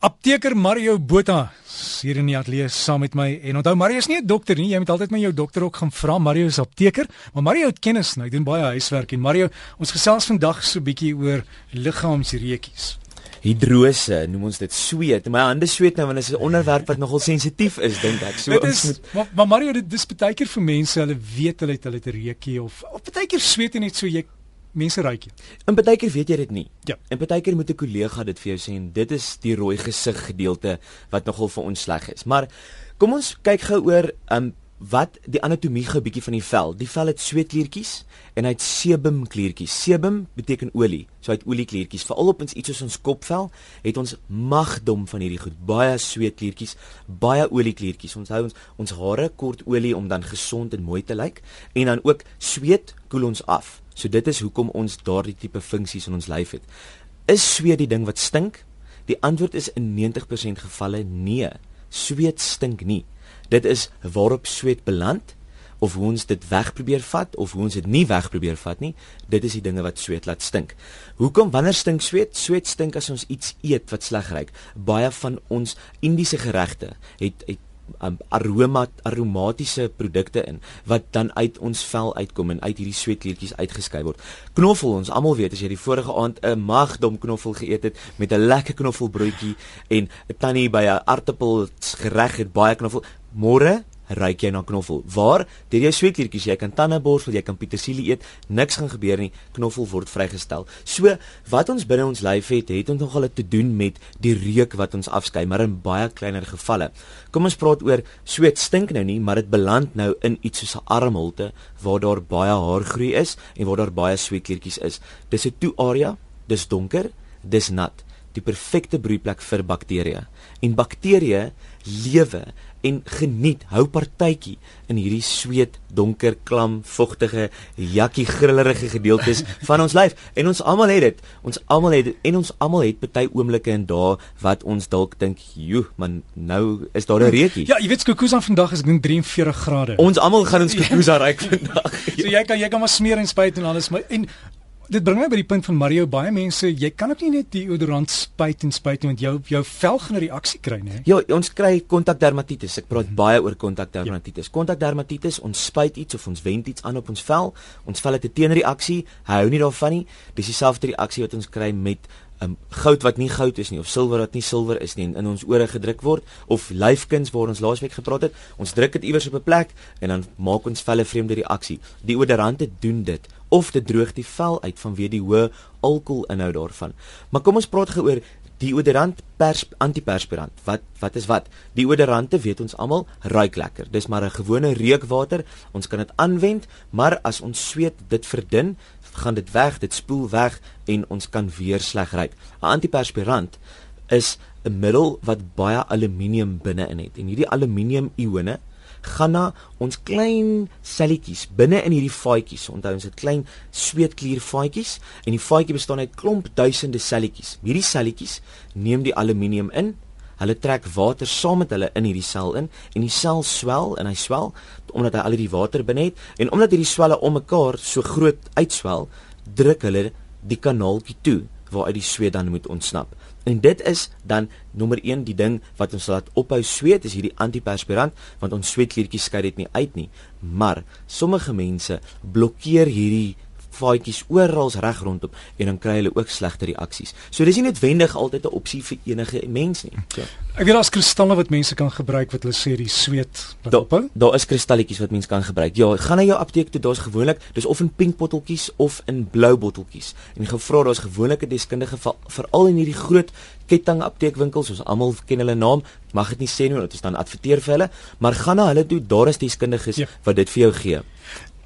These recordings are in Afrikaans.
Apteker Mario Botha hier in die ateljee saam met my. En onthou Mario is nie 'n dokter nie. Jy moet altyd met jou dokter ook gaan vra. Mario is apteker, maar Mario het kennis, nou, hy doen baie huiswerk en Mario, ons gesels vandag so bietjie oor liggaamsreukies. Hidrose, noem ons dit sweet. My hande sweet nou want dit is 'n onderwerp wat nogal sensitief is, dink ek. So dit is moet... maar, maar Mario, dit dis baie keer vir mense, hulle weet hulle het hulle 'n reukie of of baie keer sweet net so jy mense ryk jy. In baie keer weet jy dit nie. Ja. In baie keer moet 'n kollega dit vir jou sê en dit is die rooi gesig gedeelte wat nogal vir ons sleg is. Maar kom ons kyk gou oor um wat die anatomie gou bietjie van die vel. Die vel het sweetkliertjies en hy het sebumkliertjies. Sebum beteken olie. So hy het oliekliertjies. Veral op ons iets soos ons kopvel het ons magdom van hierdie goed. Baie sweetkliertjies, baie oliekliertjies. Ons hou ons ons hare kort olie om dan gesond en mooi te lyk en dan ook sweet koel ons af. So dit is hoekom ons daardie tipe funksies in ons lyf het. Is sweet die ding wat stink? Die antwoord is in 90% gevalle nee. Sweet stink nie. Dit is waarop sweet beland of hoe ons dit wegprobeer vat of hoe ons dit nie wegprobeer vat nie. Dit is die dinge wat sweet laat stink. Hoekom wanneer stink sweet? Sweet stink as ons iets eet wat sleg ruik. Baie van ons Indiese geregte het het um, aroma aromatiese produkte in wat dan uit ons vel uitkom en uit hierdie sweetkleertjies uitgeskei word. Knoffel, ons almal weet as jy die vorige aand 'n magdom knoffel geëet het met 'n lekker knoffelbroodjie en 'n tannie by 'n aartappel gereg het baie knoffel, môre ryk jy na knoffel. Waar? Deur jou sweetkliertjies, jy kan tandeborsel, jy kan petersilie eet, niks gaan gebeur nie. Knoffel word vrygestel. So, wat ons binne ons lyf het, het ons nogal te doen met die reuk wat ons afskei, maar in baie kleiner gevalle. Kom ons praat oor sweet stink nou nie, maar dit beland nou in iets soos 'n armholte waar daar baie haargroei is en waar daar baie sweetkliertjies is. Dis 'n toe area, dis donker, dis nat die perfekte broeiplek vir bakterieë. En bakterieë lewe en geniet hou partytjie in hierdie sweet, donker, klam, vogtige, jakkie grillerige gedeeltes van ons lyf. En ons almal het dit. Ons almal het dit en ons almal het baie oomblikke en dae wat ons dalk dink, "Joe, man, nou is daar 'n reetjie." Ja, jy weet Skukuza vandag is dink 43 grade. Ons almal gaan ons Skukuza ry vandag. so jy kan jy kan maar smeer en spuit en alles, maar en dit bring my by die punt van Mario baie mense jy kan ook nie net die deodorant spuit en spuit want jou jou vel gaan 'n reaksie kry nê ja ons kry kontakdermatitis ek praat mm -hmm. baie oor kontakdermatitis ja. kontakdermatitis ons spuit iets of ons wend iets aan op ons vel. Ons vel het 'n teenreaksie hy hou nie daarvan nie. Dis dieselfde reaksie wat ons kry met um, goud wat nie goud is nie of silwer wat nie silwer is nie in ons ore gedruk word of lyfkuns waar ons laasweek gepraat het. Ons druk dit iewers op 'n plek en dan maak ons velle vreemde reaksie. Die odorante doen dit of dit droog die vel uit vanweë die hoë alkoholinhoud daarvan. Maar kom ons praat gou oor deodorant pers antiperspirant. Wat wat is wat? Deodorante weet ons almal ruik lekker. Dis maar 'n gewone reukwater. Ons kan dit aanwend, maar as ons sweet dit verdun, gaan dit weg, dit spoel weg en ons kan weer sleg ruik. 'n Antiperspirant is 'n middel wat baie aluminium binne-in het. En hierdie aluminium ione gaan na ons klein selletjies binne in hierdie vaatjies. Onthou ons het klein sweetklier vaatjies en die vaatjie bestaan uit klomp duisende selletjies. Hierdie selletjies neem die aluminium in. Hulle trek water saam met hulle in hierdie sel in en die sel swel en hy swel omdat hy al die water binne het en omdat hierdie swelle om mekaar so groot uitswel, druk hulle die kanaaltjie toe waaruit die sweet dan moet ontsnap. En dit is dan nommer 1 die ding wat ons laat ophou sweet is hierdie antiperspirant want ons sweetkliertjies skei dit nie uit nie. Maar sommige mense blokkeer hierdie vaatjies oral reg rondom en dan kry hulle ook slegte reaksies. So dis nie noodwendig altyd 'n opsie vir enige mens nie. Ja. Ek weet daar's kristalle wat mense kan gebruik wat hulle sê die sweet ophou. Daar da is kristalletjies wat mense kan gebruik. Ja, gaan na jou apteek toe, daar's gewoonlik, dis of in pink botteltjies of in blou botteltjies. En gevra daar's gewoonlike deskundige veral in hierdie groot ketting apteekwinkels, ons almal ken hulle naam, mag dit nie sê nie want ons dan adverteer vir hulle, maar gaan na hulle toe, daar is deskundiges ja. wat dit vir jou gee.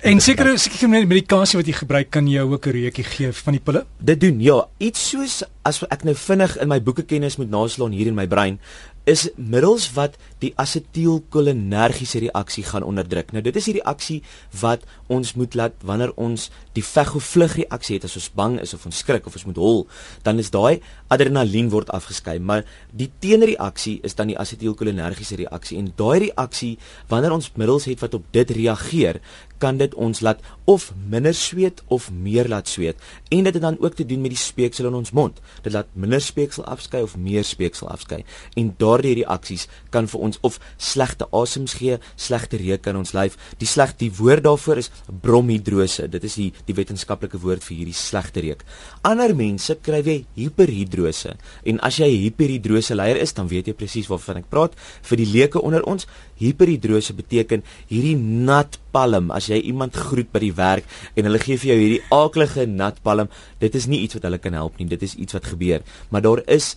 En seker seker met medikasie wat jy gebruik kan jy ook 'n reukie gee van die pille? Dit doen ja, iets soos as ek nou vinnig in my boeke kennis moet naslaan hier in my brein is middels wat die asetielkolinergiese reaksie gaan onderdruk. Nou dit is die reaksie wat ons moet laat wanneer ons die veg of vlug reaksie het as ons bang is of ons skrik of ons moet hol, dan is daai adrenalien word afgeskei, maar die teenreaksie is dan die asetielkolinergiese reaksie en daai reaksie wanneer ons middels het wat op dit reageer, kan dit ons laat of minder sweet of meer laat sweet en dit het dan ook te doen met die speeksel in ons mond. Dit laat minder speeksel afskei of meer speeksel afskei. En daardie reaksies kan vir ons of slegte asems gee, slegte reuk in ons lyf. Die sleg die woord daarvoor is bromhidrose. Dit is die die wetenskaplike woord vir hierdie slegte reuk. Ander mense kry weer hiperhidrose. En as jy hiperhidrose leier is, dan weet jy presies waarvan ek praat. Vir die leuke onder ons, hiperhidrose beteken hierdie nat palm. As jy iemand groet by die werk en hulle gee vir jou hierdie aaklige nat palm, dit is nie iets wat hulle kan help nie. Dit is iets wat gebeur. Maar daar is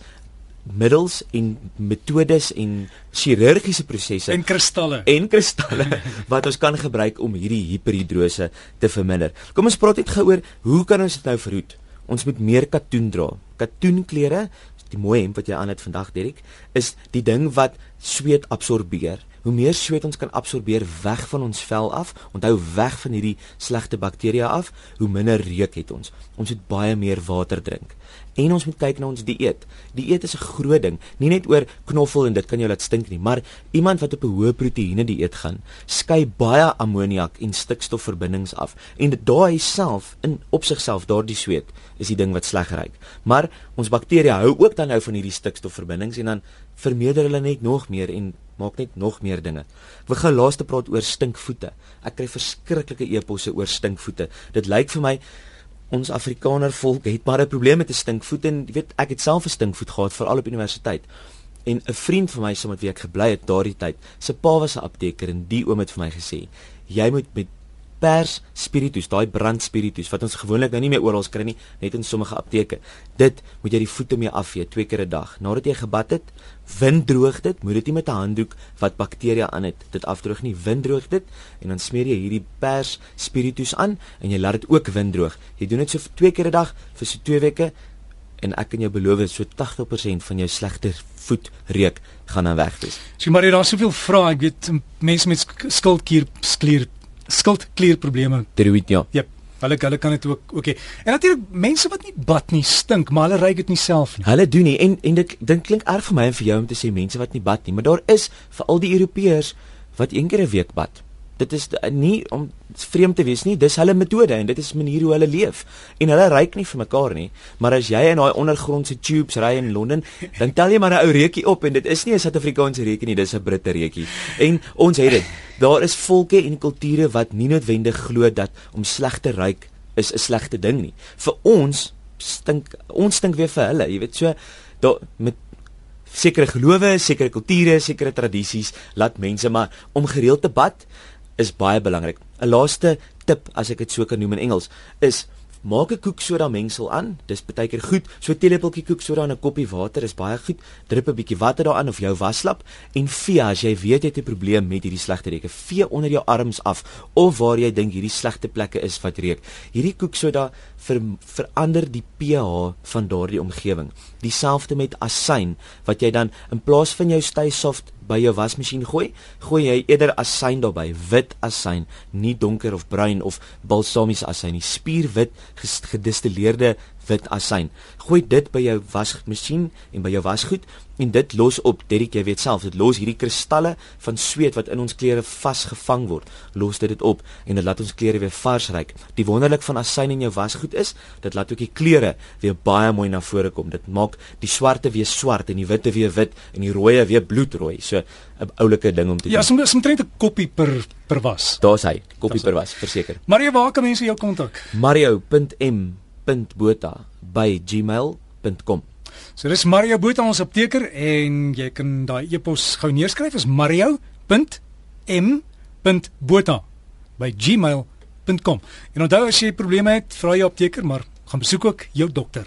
middels en metodes en chirurgiese prosesse en kristalle en kristalle wat ons kan gebruik om hierdie hiperhidrose te verminder. Kom ons praat net gou oor hoe kan ons dit nou verhoed? Ons moet meer katoen dra. Katoenklere, die mooi hemp wat jy aan het vandag Derek, is die ding wat sweet absorbeer. Hoe meer sweet ons kan absorbeer weg van ons vel af, onthou weg van hierdie slegte bakterieë af, hoe minder reuk het ons. Ons moet baie meer water drink. En ons moet kyk na ons dieet. Dieet is 'n groot ding, nie net oor knoffel en dit kan jou laat stink nie, maar iemand wat op 'n hoë proteïene dieet gaan, skei baie ammoniak en stikstofverbindings af. En daai self in op sigself daardie sweet is die ding wat sleg ruik. Maar ons bakterieë hou ook dan nou van hierdie stikstofverbindings en dan vermeerder hulle net nog meer en maak net nog meer dinge. Ek wil gou laaste praat oor stinkvoete. Ek kry verskriklike eposse oor stinkvoete. Dit lyk vir my ons Afrikaner volk het maar 'n probleem met 'n stinkvoet en jy weet ek het self 'n stinkvoet gehad veral op universiteit. En 'n vriend van my saam met wie ek gebly het daardie tyd, sy pa was 'n apteker en die oom het vir my gesê, jy moet met pers spiritus, daai brand spiritus wat ons gewoonlik nou nie meer oral kry nie, net in sommige apteke. Dit moet jy die voete mee afvee twee keer 'n dag. Nadat jy gebad het, winddroog dit, moet dit nie met 'n handdoek wat bakterieë aan het, dit afdroog nie, winddroog dit en dan smeer jy hierdie pers spiritus aan en jy laat dit ook winddroog. Jy doen dit so twee keer 'n dag vir so 2 weke en ek kan jou beloof so 80% van jou slegte voet reuk gaan dan weg wees. Sien maar jy daar soveel vrae, ek weet mense met skildklier sklier skildklierprobleme. Tiroïed ja. Ja. Hulle hulle kan dit ook oké. Okay. En natuurlik mense wat nie bad nie stink, maar hulle ry dit nie self nie. Hulle doen nie en en dit dink klink erg vir my en vir jou om te sê mense wat nie bad nie, maar daar is vir al die Europeërs wat een keer 'n week bad dit is nie om vreemd te wees nie, dis hulle metode en dit is manier hoe hulle leef. En hulle ryk nie vir mekaar nie, maar as jy in daai ondergrondse tubes ry in Londen, dan tel jy maar 'n ou reukie op en dit is nie 'n Suid-Afrikaanse reukie nie, dis 'n Britte reukie. En ons het dit. Daar is volke en kulture wat nie noodwendig glo dat om sleg te ryk is 'n slegte ding nie. Vir ons stink ons stink weer vir hulle, jy weet so daar met sekere gelowe, sekere kulture, sekere tradisies laat mense maar om gereeld te bad is baie belangrik. 'n Laaste tip as ek dit so kan noem in Engels is maak 'n koeksoda mengsel aan. Dis baie keer goed. So 'n teelepeltjie koeksoda in 'n koppie water is baie goed. Drup 'n bietjie water daaraan of jou waslap en vee as jy weet jy het 'n probleem met hierdie slegte reuke. Vee onder jou arms af of waar jy dink hierdie slegte plekke is wat reuk. Hierdie koeksoda ver, verander die pH van daardie omgewing. Dieselfde met asyn wat jy dan in plaas van jou stay soft by jou wasmasjien gooi, gooi jy eerder asyn daarbey, wit asyn, nie donker of bruin of balsamiese asyn nie, spierwit gedistilleerde wit asyn. Gooi dit by jou wasmasjien en by jou wasgoed en dit los op. Derek, jy weet self, dit los hierdie kristalle van sweet wat in ons klere vasgevang word. Los dit dit op en dit laat ons klere weer vars ryk. Die wonderlik van asyn in jou wasgoed is, dit laat ook die kleure weer baie mooi na vore kom. Dit maak die swarte weer swart en die witte weer wit en die rooie weer bloedrooi. So 'n oulike ding om te ja, doen. Ja, soms omtrent 'n koppie per per was. Daar's hy, koppie per was, verseker. Mario, waar kan mense jou kontak? Mario.m mario.botha@gmail.com. So dis Mario Botha ons apteker en jy kan daai e-pos gou neerskryf is mario.m.botha@gmail.com. En onthou as jy probleme het, vra jou apteker, maar gaan besoek ook jou dokter.